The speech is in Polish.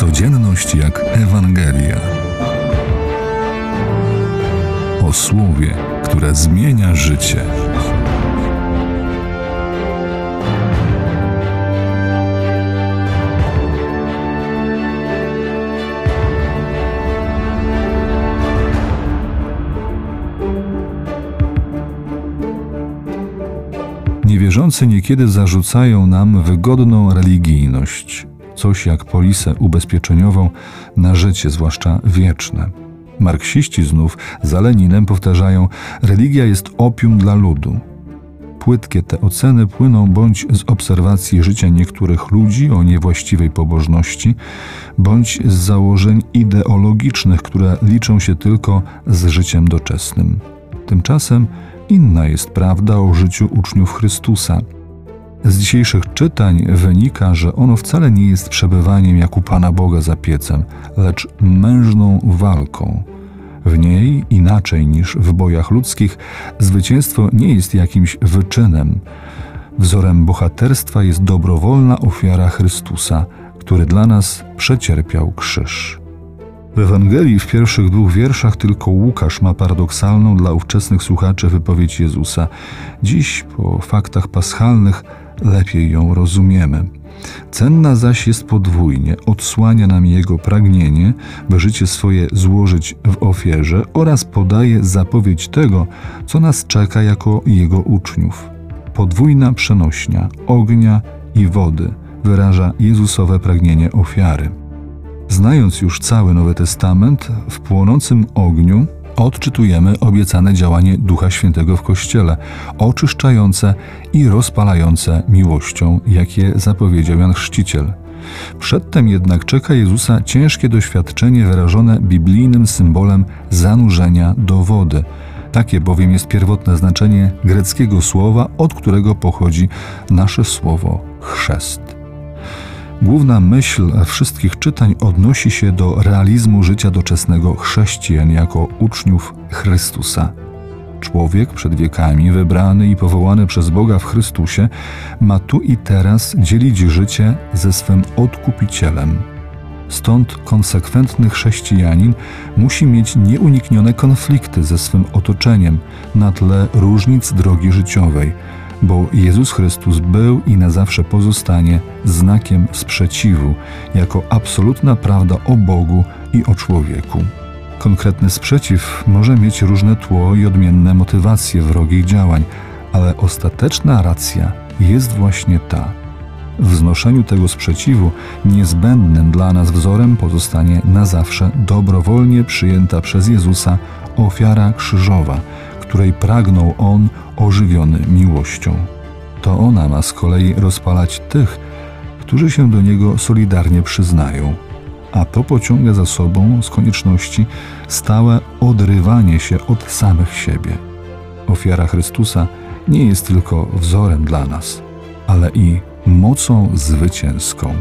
Codzienność jak Ewangelia. O słowie, które zmienia życie. Niewierzący niekiedy zarzucają nam wygodną religijność, coś jak polisę ubezpieczeniową na życie, zwłaszcza wieczne. Marksiści znów za Leninem powtarzają: religia jest opium dla ludu. Płytkie te oceny płyną bądź z obserwacji życia niektórych ludzi o niewłaściwej pobożności, bądź z założeń ideologicznych, które liczą się tylko z życiem doczesnym. Tymczasem inna jest prawda o życiu uczniów Chrystusa. Z dzisiejszych czytań wynika, że ono wcale nie jest przebywaniem jak u Pana Boga za piecem, lecz mężną walką. W niej, inaczej niż w bojach ludzkich, zwycięstwo nie jest jakimś wyczynem. Wzorem bohaterstwa jest dobrowolna ofiara Chrystusa, który dla nas przecierpiał krzyż. W Ewangelii w pierwszych dwóch wierszach tylko Łukasz ma paradoksalną dla ówczesnych słuchaczy wypowiedź Jezusa. Dziś, po faktach paschalnych, lepiej ją rozumiemy. Cenna zaś jest podwójnie, odsłania nam jego pragnienie, by życie swoje złożyć w ofierze oraz podaje zapowiedź tego, co nas czeka jako jego uczniów. Podwójna przenośnia ognia i wody wyraża Jezusowe pragnienie ofiary. Znając już cały Nowy Testament, w płonącym ogniu odczytujemy obiecane działanie Ducha Świętego w Kościele, oczyszczające i rozpalające miłością, jakie zapowiedział Jan Chrzciciel. Przedtem jednak czeka Jezusa ciężkie doświadczenie wyrażone biblijnym symbolem zanurzenia do wody. Takie bowiem jest pierwotne znaczenie greckiego słowa, od którego pochodzi nasze słowo chrzest. Główna myśl wszystkich czytań odnosi się do realizmu życia doczesnego chrześcijan jako uczniów Chrystusa. Człowiek przed wiekami, wybrany i powołany przez Boga w Chrystusie, ma tu i teraz dzielić życie ze swym odkupicielem. Stąd konsekwentny chrześcijanin musi mieć nieuniknione konflikty ze swym otoczeniem na tle różnic drogi życiowej bo Jezus Chrystus był i na zawsze pozostanie znakiem sprzeciwu, jako absolutna prawda o Bogu i o człowieku. Konkretny sprzeciw może mieć różne tło i odmienne motywacje wrogich działań, ale ostateczna racja jest właśnie ta. W znoszeniu tego sprzeciwu niezbędnym dla nas wzorem pozostanie na zawsze dobrowolnie przyjęta przez Jezusa ofiara krzyżowa, której pragnął On ożywiony miłością. To ona ma z kolei rozpalać tych, którzy się do Niego solidarnie przyznają, a to pociąga za sobą z konieczności stałe odrywanie się od samych siebie. Ofiara Chrystusa nie jest tylko wzorem dla nas, ale i mocą zwycięską.